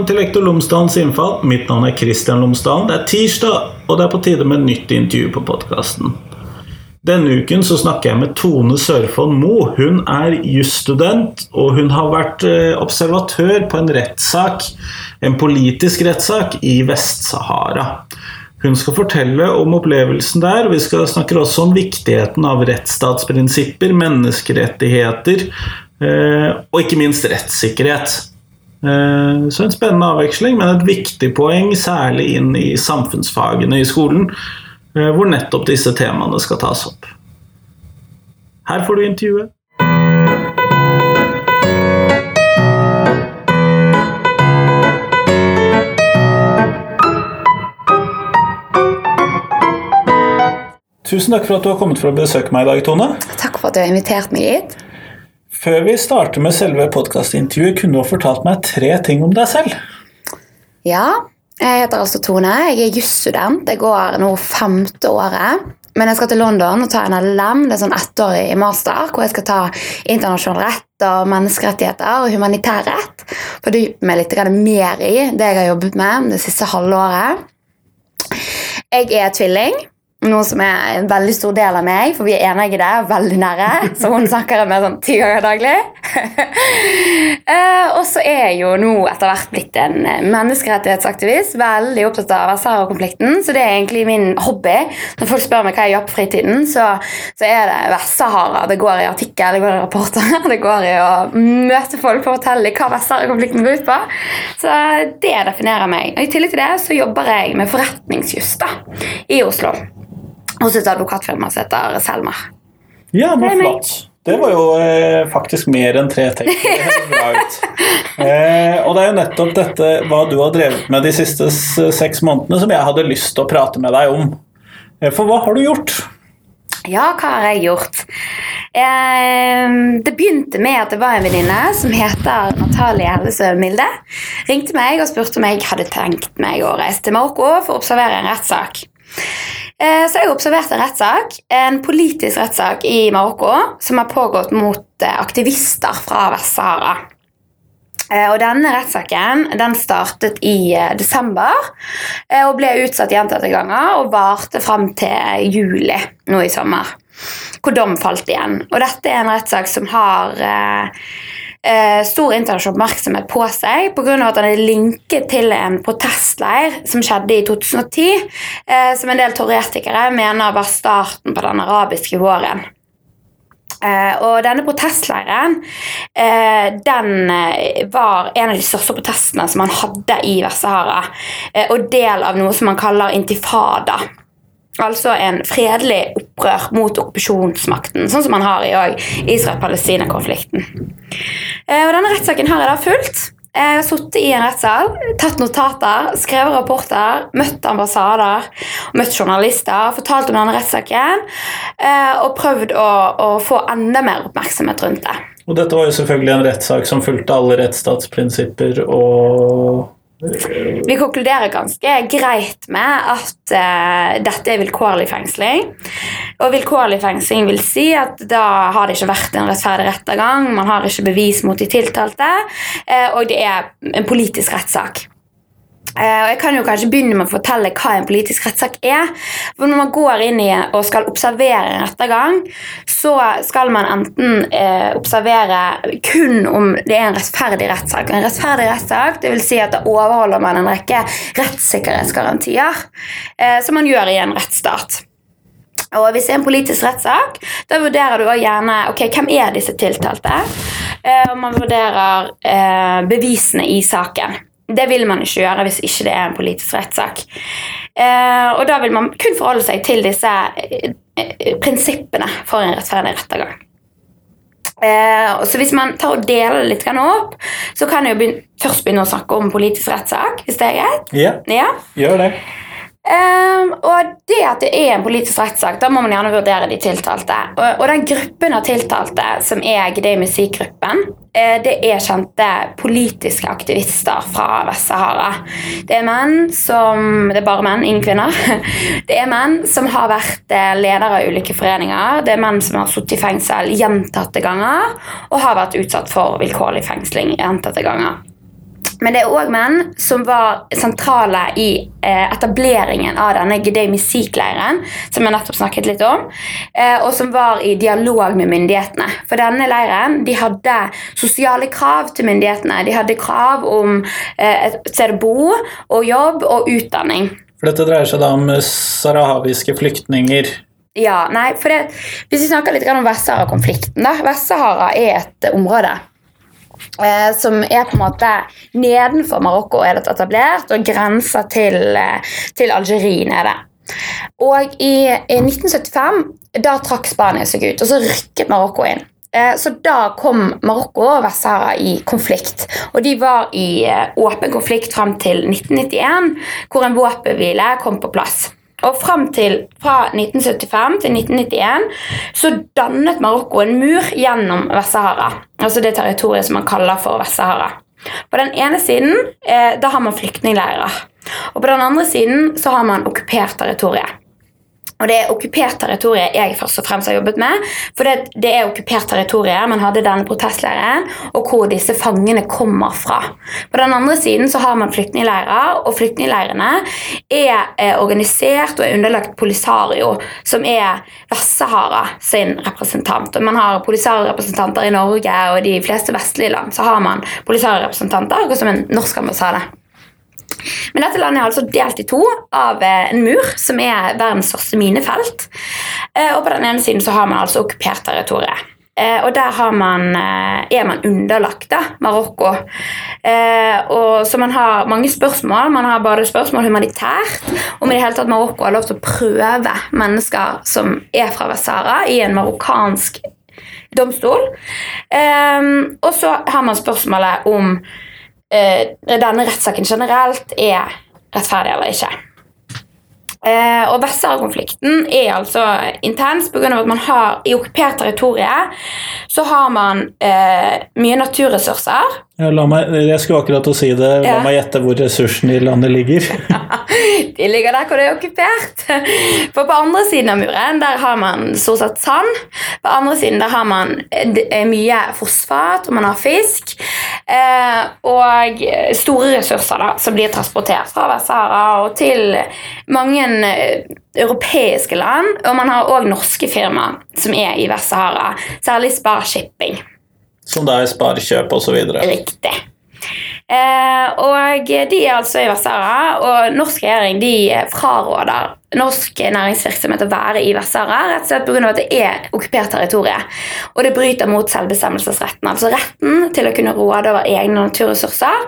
Velkommen til Lektor Lomsdalens innfall. Mitt navn er Kristian Lomsdalen. Det er tirsdag, og det er på tide med nytt intervju på podkasten. Denne uken så snakker jeg med Tone Sørfold Mo. Hun er jusstudent, og hun har vært eh, observatør på en rettssak, en politisk rettssak, i Vest-Sahara. Hun skal fortelle om opplevelsen der. Vi skal snakke også om viktigheten av rettsstatsprinsipper, menneskerettigheter eh, og ikke minst rettssikkerhet. Eh, så en spennende avveksling, men et viktig poeng, særlig inn i samfunnsfagene i skolen, eh, hvor nettopp disse temaene skal tas opp. Her får du intervjuet. Tusen takk for at du har kommet for å besøke meg i dag, Tone. Takk for at du har invitert meg hit. Før vi starter med selve podkastintervjuet, kunne du ha fortalt meg tre ting om deg selv? Ja, jeg heter altså Tone. Jeg er jusstudent. Jeg går nå femte året. Men jeg skal til London og ta en LLM, det er sånn ettårig master, hvor jeg skal ta internasjonal rett og menneskerettigheter og humanitær rett. Fordype meg litt mer i det jeg har jobbet med det siste halvåret. Jeg er tvilling. Noe som er en veldig stor del av meg, for vi er enige i det. Veldig nære. Så hun snakker med sånn ti ganger daglig. uh, og så er jeg jo nå etter hvert blitt en menneskerettighetsaktivist. Veldig opptatt av Vest-Sahara-konflikten, så det er egentlig min hobby. Når folk spør meg hva jeg gjør på fritiden, så, så er det Vest-Sahara. Det går i artikkel, det går i rapporter, det går i å møte folk på å fortelle hva Vest-Sahara-konflikten går ut på. Så det definerer meg. Og I tillegg til det så jobber jeg med forretningsjus i Oslo hos et advokatfirma som heter Selma. Ja, men flott. Det var jo eh, faktisk mer enn tre ting. Bra. Eh, og det er jo nettopp dette hva du har drevet med de siste seks månedene, som jeg hadde lyst til å prate med deg om. Eh, for hva har du gjort? Ja, hva har jeg gjort? Eh, det begynte med at det var en venninne som heter Natalie Ellesø Milde. Ringte meg og spurte om jeg hadde tenkt meg å reise til Marokko for å observere en rettssak. Eh, så jeg observerte observert en rettssak, en politisk rettssak i Marokko som har pågått mot eh, aktivister fra Vest-Sahara. Eh, og denne rettssaken den startet i desember og ble utsatt gjentatte ganger og varte fram til juli nå i sommer, hvor dom falt igjen. Og dette er en rettssak som har eh, stor internasjonal oppmerksomhet på seg pga. at han er linket til en protestleir som skjedde i 2010, eh, som en del teoretikere mener var starten på den arabiske våren. Uh, og denne protestleiren uh, den uh, var en av de største protestene som man hadde i Vest-Sahara. og del av noe som man kaller intifada. Altså en fredelig opprør mot okkupasjonsmakten, sånn som man har i Israel-Palestina-konflikten. Eh, og Denne rettssaken har jeg da fulgt. Jeg har sittet i en rettssal, tatt notater, skrevet rapporter, møtt ambassader, møtt journalister, fortalt om denne rettssaken eh, og prøvd å, å, få enda mer oppmerksomhet rundt det. Og dette var jo selvfølgelig en rettssak som fulgte alle rettsstatsprinsipper og vi konkluderer ganske greit med at uh, dette er vilkårlig fengsling. Og vilkårlig fengsling vil si at da har det ikke vært en rettferdig rettergang, man har ikke bevis mot de tiltalte, uh, og det er en politisk rettssak. Uh, jeg kan jo kanskje begynne med å fortelle hva en politisk rettssak er. For Når man går inn i og skal observere en rettergang, så skal man enten uh, observere kun om det er en rettferdig rettssak. En rettferdig rettssak det vil si at da overholder man en rekke rettssikkerhetsgarantier, uh, som man gjør i en rettsstat. Og Hvis det er en politisk rettssak, da vurderer du gjerne ok, hvem er disse tiltalte. og man vurderer bevisene i saken. Det vil man ikke gjøre hvis ikke det er en politisk rettssak. Eh, og da vil man kun forholde seg til disse eh, eh, prinsippene for en rettferdig rettergang. Eh, så hvis man tar og deler det litt opp, så kan jeg jo begynne, først begynne å snakke om politisk rettssak. hvis det er greit? Ja, ja. gjør det. Um, og det at det er en politisk rettssak, da må man gjerne vurdere de tiltalte. Og, og den gruppen av tiltalte som er Gdei Musikk-gruppen, eh, det er kjente politiske aktivister fra Vest-Sahara. Det er menn som Det er bare menn, ingen kvinner. Det er menn som har vært eh, ledere av ulike foreninger. Det er menn som har sittet i fengsel gjentatte ganger og har vært utsatt for vilkårlig fengsling gjentatte ganger. Men det er òg menn som var sentrale i eh, etableringen av denne Gdei Misik-leiren, som jeg nettopp snakket litt om, eh, og som var i dialog med myndighetene. For denne leiren de hadde sosiale krav til myndighetene. De hadde krav om eh, et sted å bo og jobb og utdanning. For dette dreier seg da om sahrawiske flyktninger? Ja, nei, for det, Hvis vi snakker litt om Vest-Sahara-konflikten Vest-Sahara er et område Eh, som er på en måte nedenfor Marokko er det etablert, og grenser til, eh, til Algerie nede. Og i, i, 1975 da trakk Spania seg ut, og så rykket Marokko inn. Eh, så da kom Marokko og Vest-Sahara i konflikt. Og de var i eh, åpen konflikt fram til 1991, hvor en våpenhvile kom på plass. Og fram til fra 1975 til 1991 så dannet Marokko en mur gjennom Vest-Sahara. Altså det territoriet som man kaller for Vest-Sahara. På den ene siden eh, da har man flyktningleirer. Og på den andre siden så har man okkupert territoriet. Og det er okkupert territorium jeg først og fremst har jobbet med. For det, det er okkupert territorium man hadde denne protestleiren, og hvor disse fangene kommer fra. På den andre siden så har man flyktningleirer, og flyktningleirene er eh, organisert og er underlagt Polisario, som er Vest-Sahara sin representant. Og man har Polisario-representanter i Norge og de fleste vestlige land. Så har man Polisario-representanter, akkurat som en norsk ambassade. Men dette landet er altså delt i to av eh, en mur, som er verdens største minefelt. Eh, og på den ene siden så har man altså okkupert territoriet. Eh, og der man, er man underlagt da, Marokko. og Så man har mange spørsmål. Man har både spørsmål humanitært, om i det hele tatt Marokko har lov til å prøve mennesker som er fra Vest-Sahara, i en marokkansk domstol. og så har man spørsmålet om denne rettssaken generelt er rettferdig eller ikke. Eh, og Vest-Sahara-konflikten er altså intens pga. at man har i okkupert territorium så har man eh, mye naturressurser. Ja, meg, jeg skulle akkurat å si det. La ja. meg gjette hvor ressursene i landet ligger. de ligger der hvor det er okkupert. For på andre siden av muren der har man stort sett sand. På andre siden der har man mye fosfat, og man har fisk. Eh, og store ressurser da, som blir transportert fra Vest-Sahara og til mange eh, europeiske land. Og man har òg norske firmaer som er i Vest-Sahara, særlig Spar Shipping. Som da er Sparekjøp osv.? Riktig. Eh, og de er altså i Vest-Sahara, og norsk regjering de fraråder norsk næringsvirksomhet å være i Vest-Sahara, rett og slett pga. at det er okkupert territorium. Og det bryter mot selvbestemmelsesretten, altså retten til å kunne råde over egne naturressurser.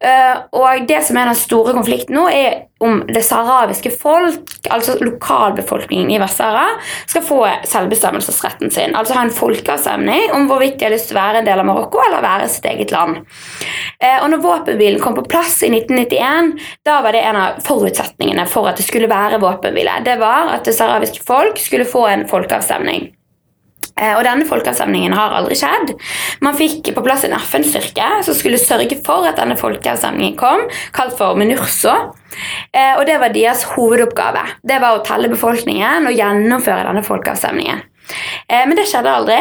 Eh, og det som er den store konflikten nå, er om det saharawiske folk, altså lokalbefolkningen i Vest-Sahara, skal få selvbestemmelsesretten sin. Altså ha en folkeavstemning om hvorvidt de har lyst til å være en del av Marokko eller være sitt eget land. Eh, og når våpenhvilen kom på plass i 1991, da var det en av forutsetningene for at det skulle være våpenhvile det var at det sahrawiske folk skulle få en folkeavstemning. Eh, og denne folkeavstemningen har aldri skjedd. Man fikk på plass en FN-styrke som skulle sørge for at denne folkeavstemningen kom, kalt for MINURSO. Eh, og det var deres hovedoppgave. Det var å telle befolkningen og gjennomføre denne folkeavstemningen. Eh, men det skjedde aldri,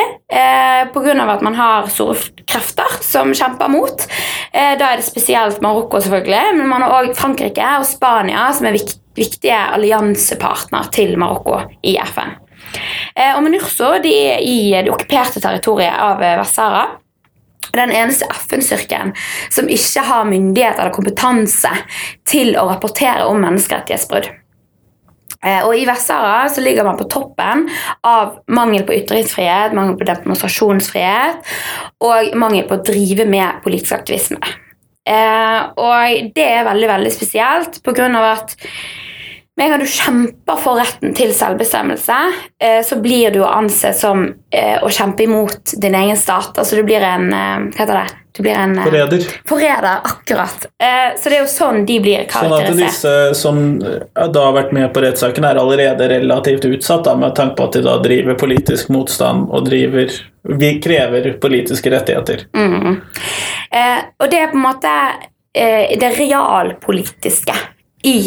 pga. at man har store krefter som kjemper mot. Da er det spesielt Marokko, selvfølgelig, men man har òg Frankrike og Spania, som er viktige viktige alliansepartner til Marokko i FN. Eh, og MINURSO de er i det okkuperte territoriet av eh, Vest-Sahara. Den eneste FN-styrken som ikke har myndighet eller kompetanse til å rapportere om menneskerettighetsbrudd. Eh, og I Vest-Sahara så ligger man på toppen av mangel på ytringsfrihet, mangel på demonstrasjonsfrihet og mangel på å drive med politisk aktivisme. Og det er veldig veldig spesielt pga. at med en gang du kjemper for retten til selvbestemmelse, eh, så blir du å anse som eh, å kjempe imot din egen stat. Altså du blir en eh, Hva heter det? Du blir en Forræder. Forræder, akkurat. Så det er jo sånn de blir karakterisert. Sånn at disse som da har vært med på rettssaken, er allerede relativt utsatt, da, med tanke på at de da driver politisk motstand og driver Vi krever politiske rettigheter. Mm. og det er på en måte det realpolitiske i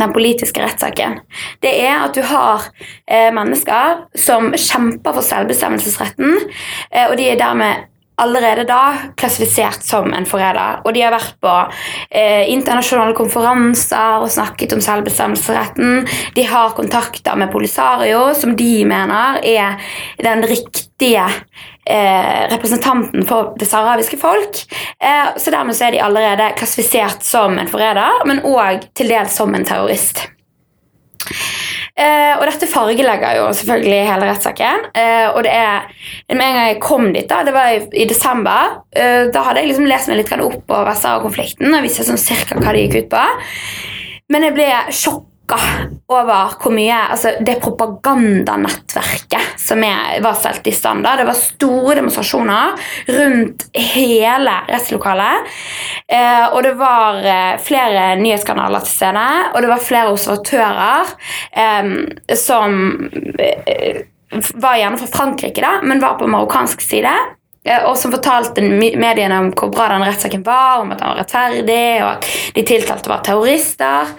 den politiske rettssaken, det er at du har eh, mennesker som kjemper for selvbestemmelsesretten, eh, og de er dermed allerede da klassifisert som en forræder. Og de har vært på eh, internasjonale konferanser og snakket om selvbestemmelsesretten. De har kontakter med Polisario, som de mener er den riktige eh, representanten for det saharawiske folk. Eh, så dermed så er de allerede klassifisert som en forræder, men òg til dels som en terrorist. Eh, og dette fargelegger jo selvfølgelig hele rettssaken. Eh, og det er Med en gang jeg kom dit, da, det var i, i desember, eh, da hadde jeg liksom lest meg litt opp på Vest-Sahara-konflikten og visste sånn cirka hva det gikk ut på. Men jeg ble sjokka over hvor mye altså Det propagandanettverket som er, var stelt i stand. da, Det var store demonstrasjoner rundt hele rettslokalet. Eh, og det var eh, flere nyhetskanaler til stede, og det var flere observatører eh, som eh, var gjerne fra Frankrike, da, men var på marokkansk side. Og som fortalte mediene om hvor bra den rettssaken var, om at den var rettferdig, og at de tiltalte var terrorister.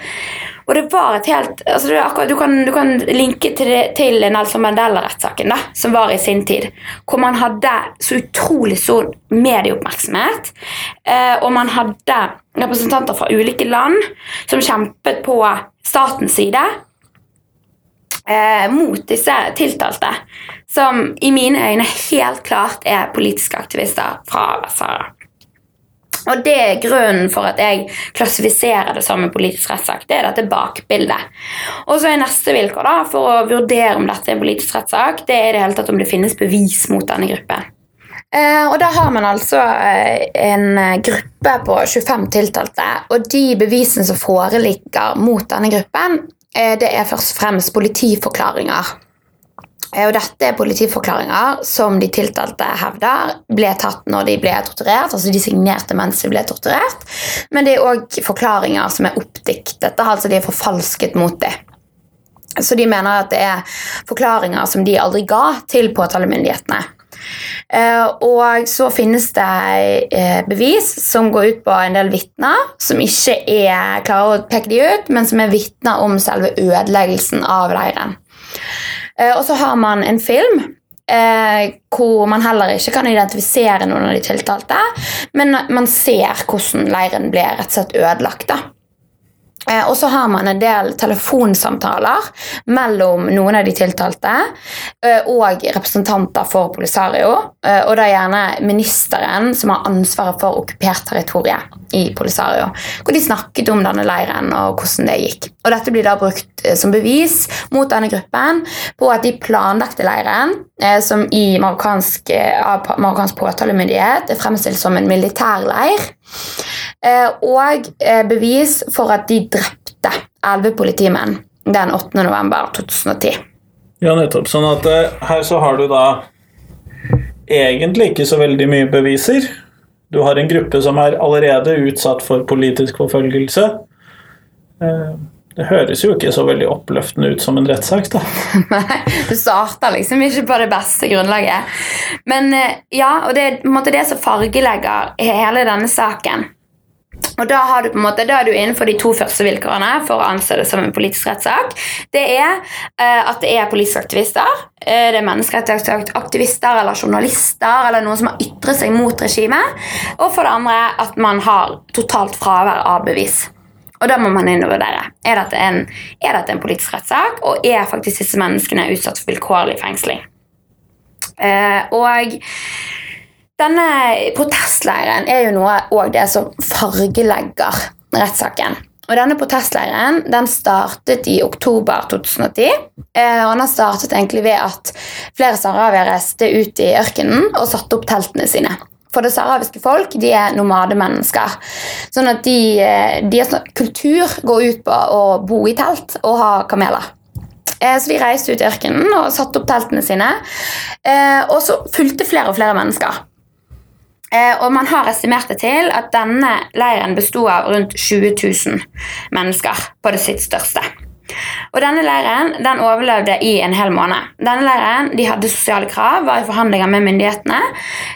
Og det var et helt altså akkurat, du, kan, du kan linke til, det, til Nelson Mandela-rettssaken, som var i sin tid. Hvor man hadde så utrolig stor medieoppmerksomhet. Eh, og man hadde representanter fra ulike land som kjempet på statens side eh, mot disse tiltalte. Som i mine øyne helt klart er politiske aktivister fra Vest-Sahara. Og det er grunnen for at jeg klassifiserer det som en politisk rettssak. Det er dette bakbildet. Og så er neste vilkår da, for å vurdere om dette er en politisk rettssak, det er det hele tatt om det finnes bevis mot denne gruppen. Eh, og da har man altså eh, en gruppe på 25 tiltalte, og de bevisene som foreligger mot denne gruppen, eh, det er først og fremst politiforklaringer. Eh, Og dette er politiforklaringer som de tiltalte hevder ble tatt når de ble torturert. altså De signerte mens de ble torturert. Men det er òg forklaringer som er oppdiktet. altså De er forfalsket mot dem. Så de mener at det er forklaringer som de aldri ga til påtalemyndighetene. Eh, Og så finnes det eh, bevis som går ut på en del vitner, som ikke er klare å peke de ut, men som er vitner om selve ødeleggelsen av leiren. Eh, Og så har man en film eh, hvor man heller ikke kan identifisere noen av de tiltalte, men man ser hvordan leiren ble rett og slett ødelagt. da. Eh, Og så har man en del telefonsamtaler mellom noen av de tiltalte eh, og representanter for Polisario, eh, og da gjerne ministeren som har ansvaret for okkupert territorium i Polisario, hvor de snakket om denne leiren og hvordan det gikk. Og Dette blir da brukt som bevis mot denne gruppen på at de planlagte leiren, som i marokkansk, marokkansk påtalemyndighet er fremstilt som en militærleir, og eh, bevis for at de drepte elleve politimenn den 8. november 2010. Ja, nettopp. Sånn at eh, her så har du da egentlig ikke så veldig mye beviser. Du har en gruppe som er allerede utsatt for politisk forfølgelse. Det høres jo ikke så veldig oppløftende ut som en rettssak, da. Nei, du starter liksom ikke på det beste grunnlaget. Men eh, ja, og det er på en måte det som fargelegger hele denne saken. Og da, har du på en måte, da er du innenfor de to første vilkårene for å anse det som en politisk rettssak. Det er uh, at det er politiske aktivister. uh, det er menneskerettighetsaktivister eller journalister eller noen som har ytret seg mot regimet. Og for det andre at man har totalt fravær av bevis. Og da må man inn og vurdere. Er dette en, er dette en politisk rettssak, og er faktisk disse menneskene utsatt for vilkårlig fengsling? Eh, og denne protestleiren er jo noe òg det som fargelegger rettssaken. Og denne protestleiren den startet i oktober 2010. eh, Og den startet egentlig ved at flere saharawier reiste ut i ørkenen og satte opp teltene sine. For det saharawiske folk de er nomademennesker. Sånn at de, eh, deres kultur går ut på å bo i telt og ha kameler. Eh, Så de reiste ut i ørkenen og satte opp teltene sine. Eh, Og så fulgte flere og flere mennesker. Og man har estimert det til at denne leiren besto av rundt 20 000 mennesker på det sitt største. Og denne leiren den overlevde i en hel måned. Denne leiren de hadde sosiale krav, var i forhandlinger med myndighetene,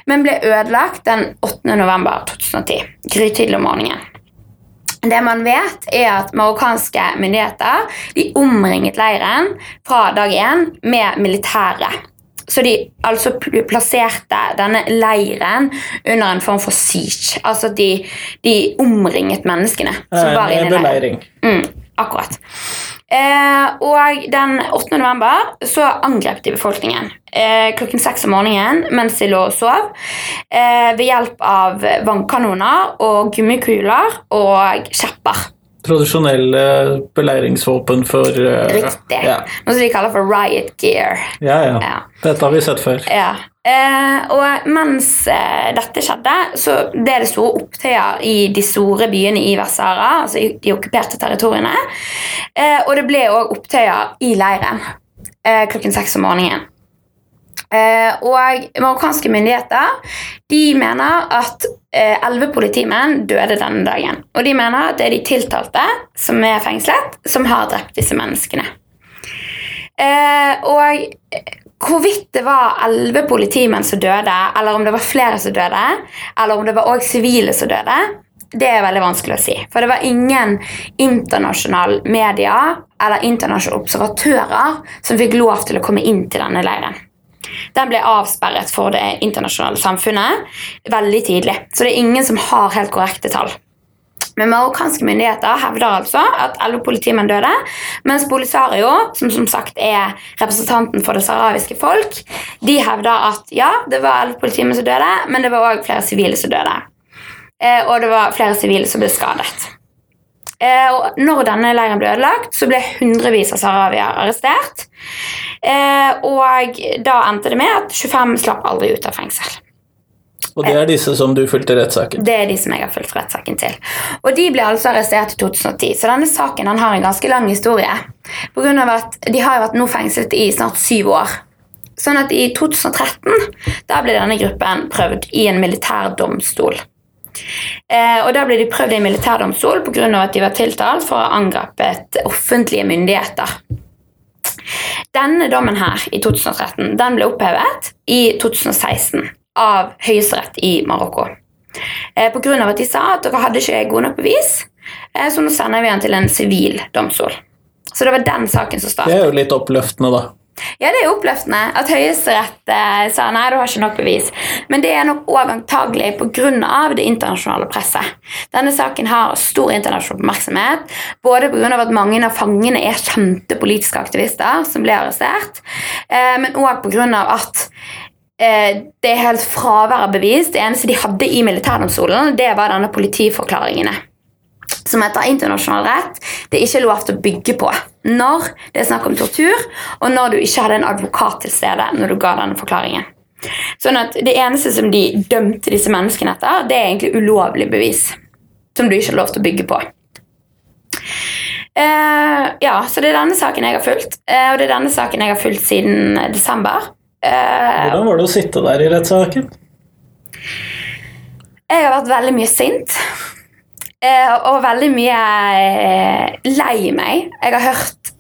men ble ødelagt den 8. november 2010. Grytidlig om morgenen. Det man vet, er at marokkanske myndigheter de omringet leiren fra dag én med militære. Så de altså plasserte denne leiren under en form for siege. Altså de, de omringet menneskene som var inne i leiren. Mm, akkurat. Eh, og den 8. november så angrep de befolkningen eh, klokken seks om morgenen mens de lå og sov. Eh, ved hjelp av vannkanoner og gummikuler og kjepper. Tradisjonelle beleiringsvåpen for eh, Riktig. Ja. Noe som de kaller for riot gear. Ja, ja. Ja. Dette har vi sett før. Ja. Eh, og mens eh, dette skjedde, så ble det store opptøyer i de store byene i Vest-Sahara, altså i de okkuperte territoriene. Eh, og det ble òg opptøyer i leiren eh, klokken seks om morgenen. Eh, og marokkanske myndigheter de mener at eh, elleve politimenn døde denne dagen. Og de mener at det er de tiltalte som er fengslet, som har drept disse menneskene. Og hvorvidt det var elleve politimenn som døde, eller om det var flere som døde, eller om det var også sivile som døde, det er veldig vanskelig å si. For det var ingen internasjonal media eller internasjonale observatører som fikk lov til å komme inn til denne leiren. Den ble avsperret for det internasjonale samfunnet veldig tidlig. Så det er ingen som har helt korrekte tall. Men marokkanske myndigheter hevder altså at elleve politimenn døde, mens Polisario, som som sagt er representanten for det sahrawiske folk, de hevder at ja, det var elleve politimenn som døde, men det var òg flere sivile som døde. Eh, og det var flere sivile som ble skadet. Eh, og når denne leiren ble ødelagt, så ble hundrevis av sahrawier arrestert. Eh, og da endte det med at 25 slapp aldri ut av fengsel. Og det er disse som du fulgte rettssaken. Det er de som jeg har fulgt rettssaken til. Og de ble altså arrestert i 2010, så denne saken den har en ganske lang historie. På grunn av at De har jo vært nå fengslet i snart syv år. Sånn at i 2013 da ble denne gruppen prøvd i en militærdomstol. Eh, og Da ble de prøvd i en militærdomstol pga. at de var tiltalt for å ha angrepet offentlige myndigheter. Denne dommen her i 2013 den ble opphevet i 2016 av Høyesterett i Marokko. Eh, av at de sa at dere hadde ikke gode nok bevis, eh, så nå sender vi den til en sivil domstol. Så det var den saken som startet. Det er jo litt oppløftende, da. Ja, det er oppløftende at Høyesterett eh, sa nei, du har ikke nok bevis. Men det er nok òg antagelig pga. det internasjonale presset. Denne saken har stor internasjonal oppmerksomhet, både pga. at mange av fangene er kjente politiske aktivister som ble arrestert, eh, men òg pga. at det er helt fraværet bevist. bevis. Det eneste de hadde i militærdomstolen, det var denne politiforklaringene som etter internasjonal rett det er ikke lov til å bygge på når det er snakk om tortur, og når du ikke hadde en advokat til stede når du ga denne forklaringen. Sånn at Det eneste som de dømte disse menneskene etter, det er egentlig ulovlig bevis. Som du ikke har lov til å bygge på. Uh, ja, Så det er denne saken jeg har fulgt, uh, og det er denne saken jeg har fulgt siden desember. Eh, Hvordan var det å sitte der i rettssaken? Jeg har vært veldig mye sint. eh, Og veldig mye eh, lei meg. Jeg har hørt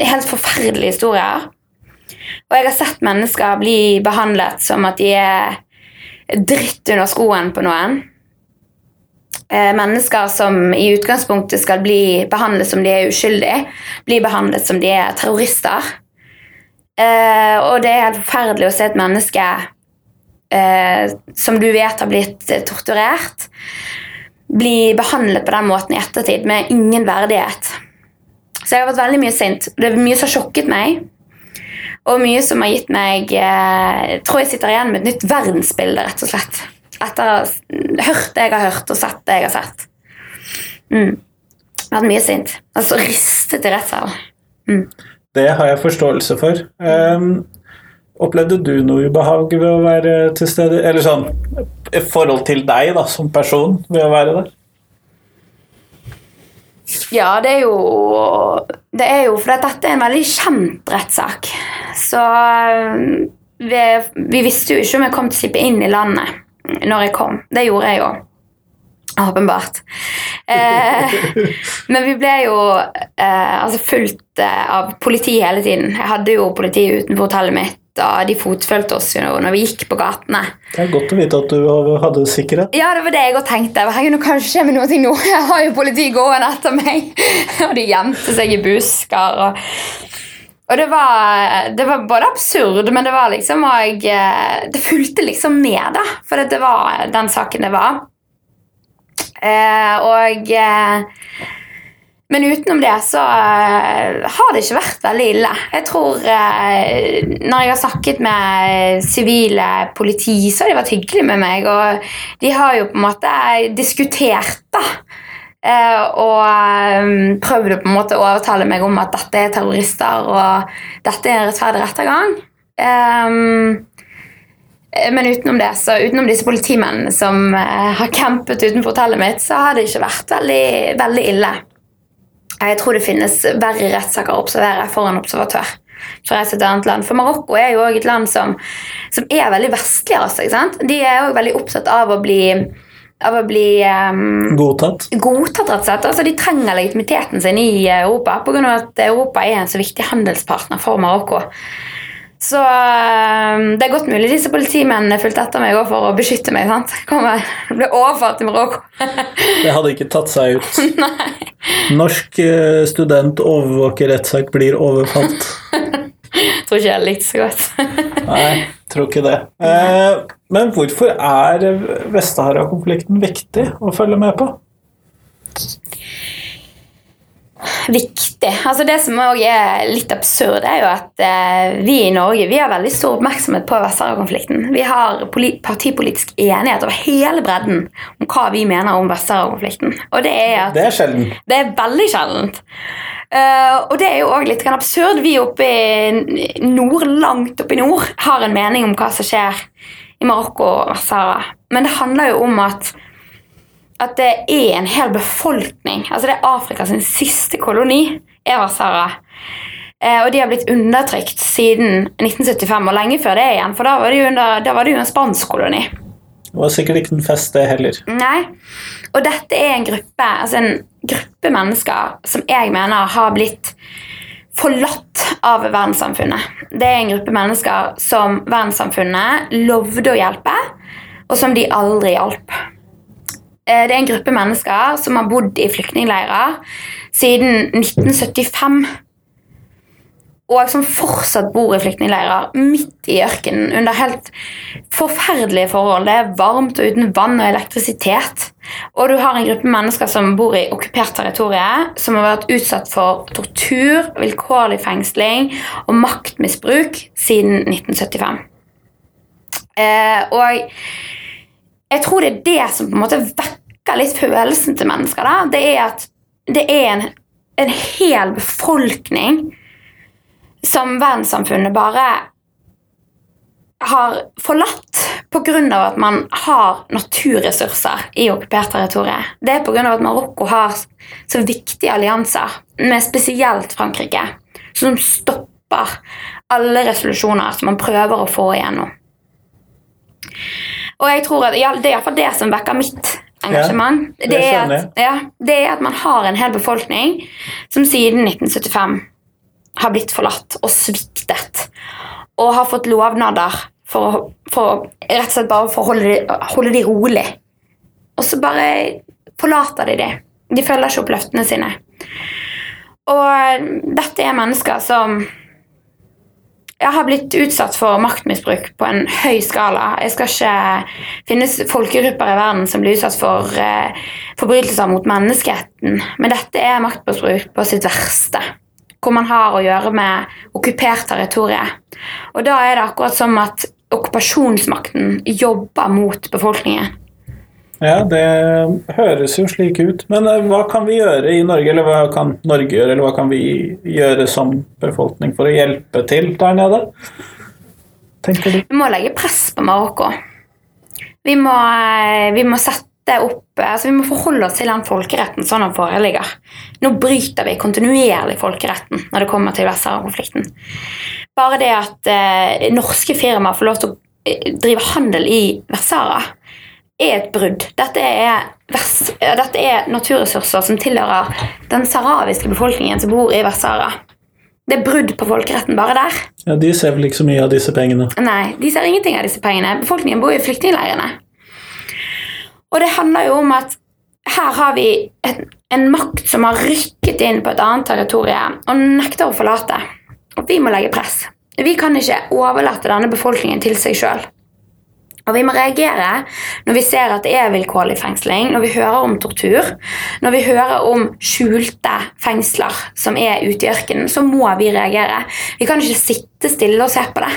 helt forferdelige historier. Og jeg har sett mennesker bli behandlet som at de er dritt under skoen på noen. Mennesker som i utgangspunktet skal bli behandlet som de er uskyldige, blir behandlet som de er terrorister. Eh, og det er helt forferdelig å se et menneske eh, som du vet har blitt eh, torturert, bli behandlet på den måten i ettertid med ingen verdighet. Så jeg har vært veldig mye sint. Det er mye som har sjokket meg. Og mye som har gitt meg eh, tror jeg sitter igjen med et nytt verdensbilde, rett og slett. Etter å ha hørt det jeg har hørt, og sett det jeg har sett. Mm. Jeg har vært mye sint. Altså ristet i rettssalen. Det har jeg forståelse for. Um, opplevde du noe ubehag ved å være til stede? Eller sånn i forhold til deg da, som person ved å være der? Ja, det er jo Det er jo fordi dette er en veldig kjent rettssak. Så øh, vi, vi visste jo ikke om jeg kom til å slippe inn i landet når jeg kom. Det gjorde jeg jo. Åpenbart. Eh, men vi ble jo eh, altså fulgt eh, av politi hele tiden. Jeg hadde jo politi utenfor hotellet mitt, og de fotfulgte oss jo når vi gikk på gatene. Det er godt å vite at du hadde sikkerhet. Ja, det var det jeg òg tenkte. Herregud, nå kan det skje med noe nå. Jeg har jo politi gående etter meg. Og de gjemte seg i busker. Og... Og det var, det var både absurd, men det var liksom og, eh, Det fulgte liksom med, da. For det var den saken det var. Eh, og eh, Men utenom det så eh, har det ikke vært veldig ille. Jeg tror Når jeg har snakket med sivile politi, så har de vært hyggelige med meg. Og de har jo på en måte diskutert, da. Og prøvd å på en måte overtale meg om at dette er terrorister, og dette er en rettferdig rettergang. Um, men utenom det, så utenom disse politimennene som eh, har campet utenfor hotellet mitt, så har det ikke vært veldig, veldig ille. Jeg tror det finnes verre rettssaker å observere for en observatør. For, et annet land. for Marokko er jo også et land som, som er veldig vestlig. Altså, seg. De er også veldig opptatt av å bli, av å bli um, Godtatt. godtatt. rett og slett. Altså, de trenger legitimiteten sin i Europa pga. at Europa er en så viktig handelspartner for Marokko. Så um, det er godt mulig disse politimennene fulgte etter meg for å beskytte meg. sant? Kommer, ble overfalt i Marokko. Det hadde ikke tatt seg ut. Norsk eh, student overvåker rettssak, blir overfalt. Tror ikke jeg likte så godt. Nei, tror ikke det. Eh, men hvorfor er Vest-Sahara-konflikten viktig å følge med på? Viktig. Altså Det som også er litt absurd, er jo at eh, vi i Norge vi har veldig stor oppmerksomhet på Vest-Sahara-konflikten. Vi har partipolitisk enighet over hele bredden om hva vi mener om Vest-Sahara-konflikten. Og det er at Det er sjelden. Det er veldig sjeldent. Uh, og det er jo òg litt absurd. Vi oppe i nord, langt oppe i nord, har en mening om hva som skjer i Marokko og Vest-Sahara. Men det handler jo om at at det er en hel befolkning. Altså Det er Afrikas siste koloni, Vest-Sahara. Eh, og de har blitt undertrykt siden 1975, og lenge før det igjen. For da var det jo, under, var det jo en spansk koloni. Det var sikkert ikke en fest, det heller. Nei. Og dette er en gruppe, altså en gruppe mennesker som jeg mener har blitt forlatt av verdenssamfunnet. Det er en gruppe mennesker som verdenssamfunnet lovde å hjelpe, og som de aldri hjalp. Eh, det er en gruppe mennesker som har bodd i flyktningleirer siden 1975. Og som fortsatt bor i flyktningleirer midt i ørkenen under helt forferdelige forhold. Det er varmt og uten vann og elektrisitet. Og du har en gruppe mennesker som bor i okkupert territorium, som har vært utsatt for tortur, vilkårlig fengsling og maktmisbruk siden 1975. Eh, og jeg tror det er det som på en måte vekker litt følelsen til mennesker. Da. Det er at det er en, en hel befolkning som verdenssamfunnet bare har forlatt pga. at man har naturressurser i okkupert territorium. Det er pga. at Marokko har så viktige allianser, med spesielt Frankrike, som stopper alle resolusjoner som man prøver å få igjennom. Og jeg tror at ja, Det er iallfall det som vekker mitt engasjement. Ja, det, er at, ja, det er at man har en hel befolkning som siden 1975 har blitt forlatt og sviktet. Og har fått lovnader for, for rett og slett bare for å holde de, holde de rolig. Og så bare forlater de det. De følger ikke opp løftene sine. Og dette er mennesker som jeg har blitt utsatt for maktmisbruk på en høy skala. Jeg skal ikke finnes folkegrupper i verden som blir utsatt for eh, forbrytelser mot menneskeheten, men dette er maktmisbruk på sitt verste. Hvor man har å gjøre med okkupert territorium. Og da er det akkurat som at okkupasjonsmakten jobber mot befolkningen. Ja, det høres jo slik ut. Men uh, hva kan vi gjøre i Norge, eller hva kan Norge gjøre, eller hva kan vi gjøre som befolkning for å hjelpe til der nede? Tenker du? Vi må legge press på Marokko. Vi må, uh, vi må sette opp altså Vi må forholde oss til den folkeretten sånn den foreligger. Nå bryter vi kontinuerlig folkeretten når det kommer til Vest-Sahara-konflikten. Bare det at eh, norske firmaer får lov til å drive handel i Vest-Sahara er et brudd. Dette er, dette er naturressurser som tilhører den sahrawiske befolkningen som bor i Vest-Sahara. Det er brudd på folkeretten bare der. Ja, De ser vel ikke så mye av disse pengene? Nei, de ser ingenting av disse pengene. Befolkningen bor i flyktningleirene. Og det handler jo om at her har vi et, en makt som har rykket inn på et annet territorium og nekter å forlate. Og vi må legge press. Vi kan ikke overlate denne befolkningen til seg sjøl. Og vi må reagere når vi ser at det er vilkårlig fengsling, når vi hører om tortur, når vi hører om skjulte fengsler som er ute i ørkenen, så må vi reagere. Vi kan ikke sitte stille og se på det.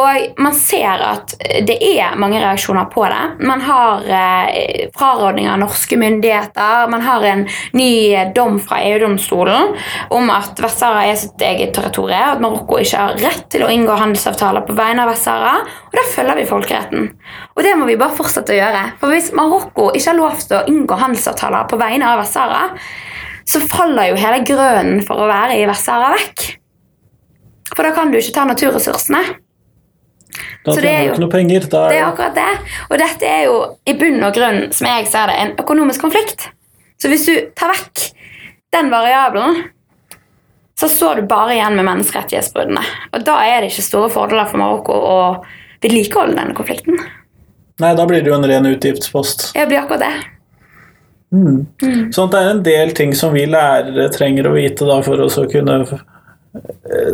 Og man ser at det er mange reaksjoner på det. Man har eh, frarådning av norske myndigheter, man har en ny dom fra EU-domstolen om at Vest-Sahara er sitt eget territorium, at Marokko ikke har rett til å inngå handelsavtaler på vegne av Vest-Sahara, og da følger vi folkeretten. Og det må vi bare fortsette å gjøre. For hvis Marokko ikke har lov til å inngå handelsavtaler på vegne av Vest-Sahara, så faller jo hele grønnen for å være i Vest-Sahara vekk. For da kan du ikke ta naturressursene. Da Så det er jo- ikke noe penger. Da Det er akkurat det. Og dette er jo i bunn og grunn, som jeg ser det, en økonomisk konflikt. Så hvis du tar vekk den variabelen, så står du bare igjen med menneskerettighetsbruddene. Og da er det ikke store fordeler for Marokko å vedlikeholde denne konflikten. Nei, da blir det jo en ren utgiftspost. Det blir akkurat det. Sånn at det er en del ting som vi lærere trenger å vite da, for å så kunne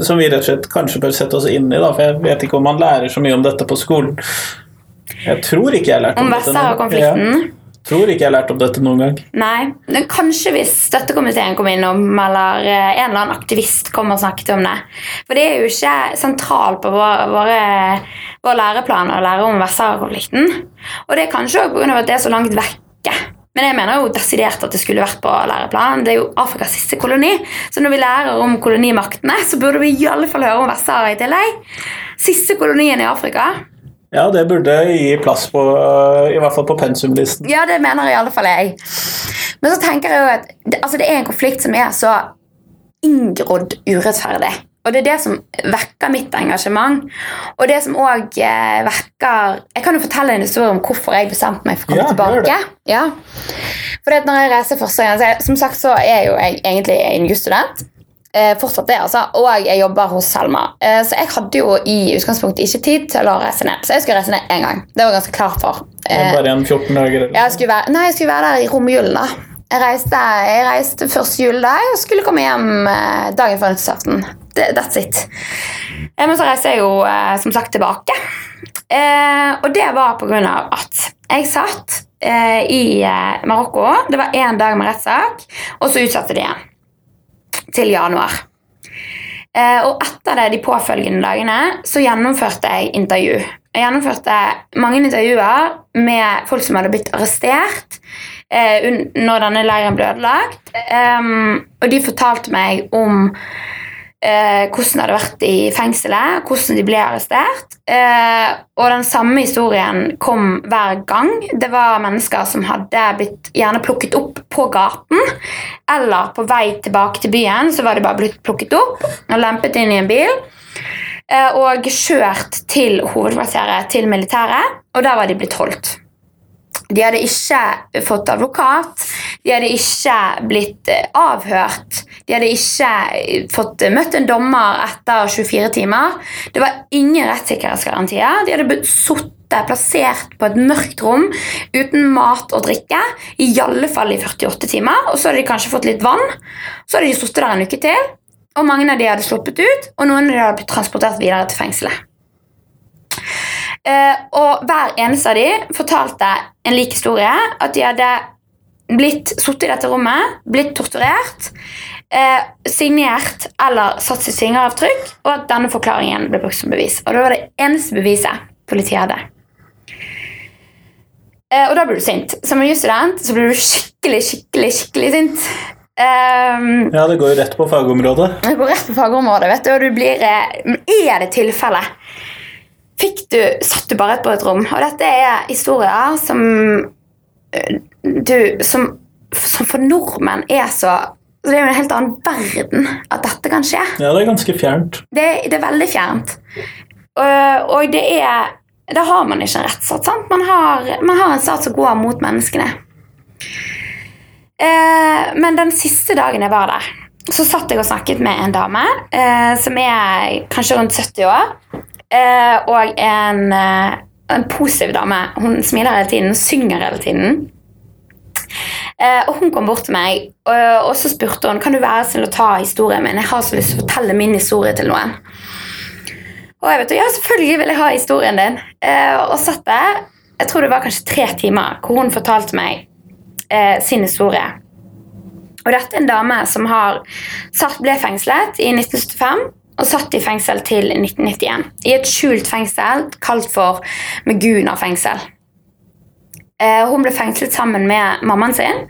Som vi rett og slett kanskje bør sette oss inn i, da, for jeg vet ikke om man lærer så mye om dette på skolen. Jeg tror ikke jeg har lært om, Om dette. noen- Vest-Sahara-konflikten. Ja, tror ikke jeg har lært om dette noen gang. Nei, men kanskje hvis støttekomiteen kom innom, eller eh, en eller annen aktivist kom og snakket om det. For det er jo ikke sentralt på vår, våre, vår læreplan å lære om Vest-Sahara-konflikten. Og det er kanskje grunn av at det er så langt vekke. Men jeg mener jo desidert at det skulle vært på læreplanen. Det er jo Afrikas siste koloni. Så når vi lærer om kolonimaktene, så burde vi i alle fall høre om Vest-Sahara i tillegg. Siste kolonien i Afrika. Ja, det burde gi plass på, i hvert fall på pensumlisten. Ja, det mener i alle fall jeg. Men så tenker jeg jo at altså det er en konflikt som er så inngrodd urettferdig. Og det er det som vekker mitt engasjement. Og det som òg eh, vekker Jeg kan jo fortelle en historie om hvorfor jeg bestemte meg for å komme Ja, tilbake. Ja. For når jeg reiser første gang jeg, Som sagt så er jo jeg egentlig en jusstudent. Eh, fortsatt det, altså. Og jeg jobber hos Selma. Eh, så jeg hadde jo i utgangspunktet ikke tid til å reise ned. Så jeg skulle reise ned én gang. Det var jeg ganske klar for. Eh, Bare igjen 14 dager. Eller. jeg skulle være, nei, jeg skulle være der i romjulen. da. Jeg reiste, jeg reiste første juledag og skulle komme hjem eh, dagen før nyttårsaften. That's it. Eh, Men så reiste jeg jo eh, som sagt tilbake. Og det var på grunn av at jeg satt i Marokko. Det var én dag med rettssak, og så utsatte de igjen. Til januar. Og etter det de påfølgende dagene så gjennomførte jeg intervju. Jeg gjennomførte mange intervjuer med folk som hadde blitt arrestert eh, når denne leiren ble ødelagt. Um, og de fortalte meg om eh, hvordan det hadde vært i fengselet, hvordan de ble arrestert. Eh, og den samme historien kom hver gang. Det var mennesker som hadde blitt gjerne plukket opp på gaten, eller på vei tilbake til byen, så var de bare blitt plukket opp og lempet inn i en bil. eh, Og kjørt til hovedkvarteret til militæret, og der var de blitt holdt. De hadde ikke fått advokat, de hadde ikke blitt eh, avhørt, de hadde ikke eh, fått møtt en dommer etter 24 timer. Det var ingen rettssikkerhetsgarantier. De hadde blitt sittet plassert på et mørkt rom uten mat og drikke, i alle fall i 48 timer, og så hadde de kanskje fått litt vann. Så hadde de sittet der en uke til, og mange av de hadde sluppet ut, og noen av de hadde blitt transportert videre til fengselet. Eh, og hver eneste av de fortalte en lik historie. At de hadde blitt sittet i dette rommet, blitt torturert, eh, signert eller satt sitt fingeravtrykk, og at denne forklaringen ble brukt som bevis. Og det var det eneste beviset politiet hadde. Eh, og da blir du sint. Som en jusstudent så blir du skikkelig, skikkelig, skikkelig sint. Um, Ja, det går jo rett på fagområdet. det går rett på fagområdet, vet du, og du blir eh, er det tilfelle? Fikk du Satt du bare på et rom? Og dette er historier som eh, du Som, som for nordmenn er så Det er jo en helt annen verden at dette kan skje. Ja, det er ganske fjernt. Det, det er veldig fjernt. Og, og det er Da har man ikke en rettsstat. sant? Man har, man har en stat som går mot menneskene. Eh, men den siste dagen jeg var der, så satt jeg og snakket med en dame eh, som er kanskje rundt 70 år. Eh, og en, eh, en positiv dame. Hun smiler hele tiden, synger hele tiden. Eh, og hun kom bort til meg, og, og så spurte hun kan du være snill å ta historien min. Jeg har så lyst til å fortelle min historie til noen. Og jeg vet, ja, selvfølgelig vil jeg ha historien din. Eh, og satt der, jeg tror det var kanskje tre timer, hvor hun fortalte meg eh, sin historie. Og dette er en dame som har ble fengslet i 1975 og satt i fengsel til 1991. I et skjult fengsel kalt for Meguna fengsel. Eh, hun ble fengslet sammen med mammaen sin,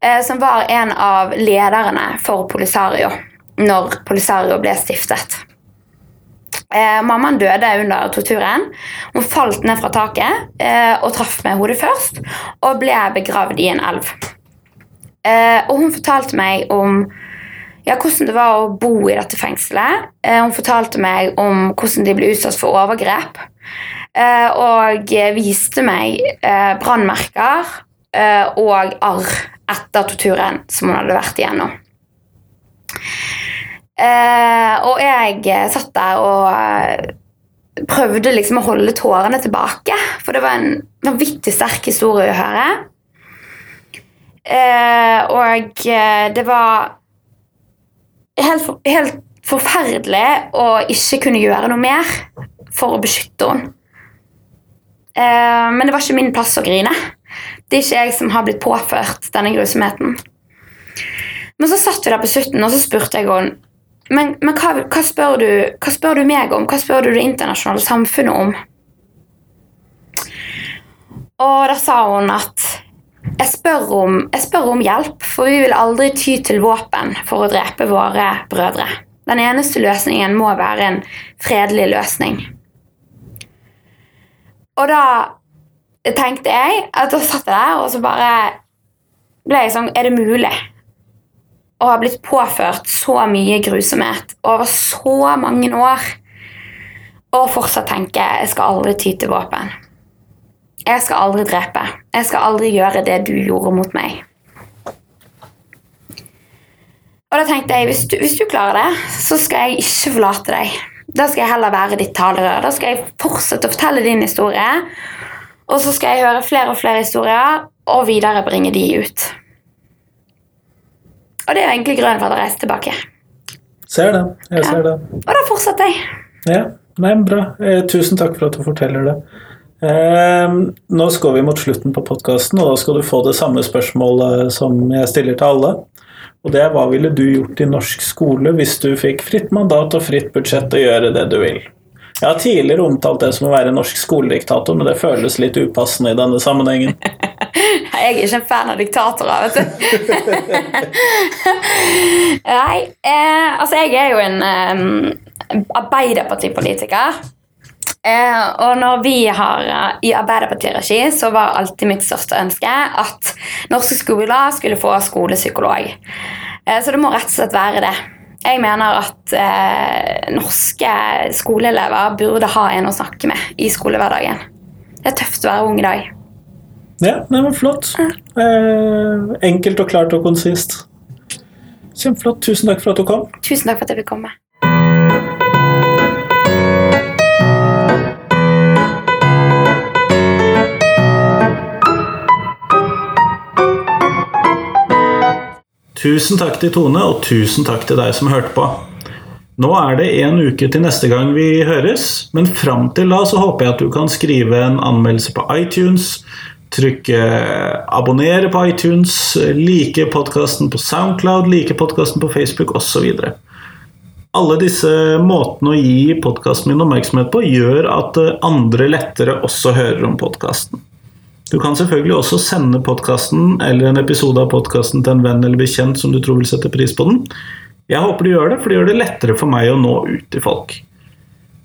eh, som var en av lederne for Polisario når Polisario ble stiftet. Eh, mammaen døde under torturen. Hun falt ned fra taket og traff med hodet først og ble begravd i en elv. og hun fortalte meg om ja, hvordan det var å bo i dette fengselet. hun fortalte meg om hvordan de ble utsatt for overgrep. Eh, og viste meg eh, brannmerker eh, og arr etter torturen som hun hadde vært igjennom. og jeg satt der og prøvde liksom å holde tårene tilbake, for det var en vanvittig sterk historie å høre. og det var helt, helt forferdelig å ikke kunne gjøre noe mer for å beskytte henne. Eh, men det var ikke min plass å grine. Det er ikke jeg som har blitt påført denne grusomheten. Men så satt vi der på slutten, og så spurte jeg henne men, men hva, hva, spør du, hva, spør du, meg om? Hva spør du det internasjonale samfunnet om? Og da sa hun at jeg spør, om, jeg spør om hjelp, for vi vil aldri ty til våpen for å drepe våre brødre. Den eneste løsningen må være en fredelig løsning. Og da tenkte jeg at da satt jeg der, og så bare ble jeg sånn Er det mulig å ha blitt påført så mye grusomhet over så mange år og fortsatt tenke jeg skal aldri ty til våpen? Jeg skal aldri drepe. Jeg skal aldri gjøre det du gjorde mot meg. Og da tenkte jeg hvis du, hvis du klarer det, så skal jeg ikke forlate deg. Da skal jeg heller være ditt talerør. Da skal jeg fortsette å fortelle din historie. Og så skal jeg høre flere og flere historier og viderebringe de ut. Og det er egentlig grunnen for at jeg reiser tilbake. Ser det. Jeg ser det. Og da fortsetter jeg. Ja, Nei, bra. Eh, tusen takk for at du forteller det. Eh, nå skal vi mot slutten på podkasten, og da skal du få det samme spørsmålet som jeg stiller til alle. Og det er hva ville du gjort i norsk skole hvis du fikk fritt mandat og fritt budsjett å gjøre det du vil? Jeg har tidligere omtalt det som å være norsk skolediktator, men det føles litt upassende i denne sammenhengen. Jeg er ikke en fan av diktatorer, vet du. Nei, eh, altså jeg er jo en eh, arbeiderpartipolitiker. Eh, og når vi har uh, i Arbeiderparti-regi, så var alltid mitt største ønske at norske skoler skulle få skolepsykolog. Eh, så det må rett og slett være det. Jeg mener at eh, norske skoleelever burde ha en å snakke med i skolehverdagen. Det er tøft å være ung i dag. Ja, det var flott. Eh, enkelt og klart og konsist. Kjempeflott. Tusen takk for at du kom. Tusen takk for at jeg fikk komme. Tusen takk til Tone, og tusen takk til deg som hørte på. Nå er det en uke til neste gang vi høres, men fram til da så håper jeg at du kan skrive en anmeldelse på iTunes, trykke abonnere på iTunes, like podkasten på Soundcloud, like podkasten på Facebook osv. Alle disse måtene å gi podkasten min oppmerksomhet på gjør at andre lettere også hører om podkasten. Du kan selvfølgelig også sende podkasten eller en episode av podkasten til en venn eller bekjent som du tror vil sette pris på den. Jeg håper du gjør det, for det gjør det lettere for meg å nå ut til folk.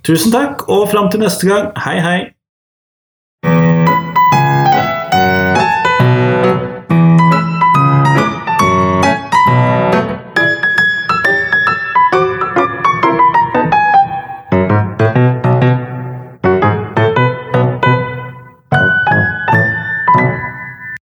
Tusen takk, og fram til neste gang, hei, hei!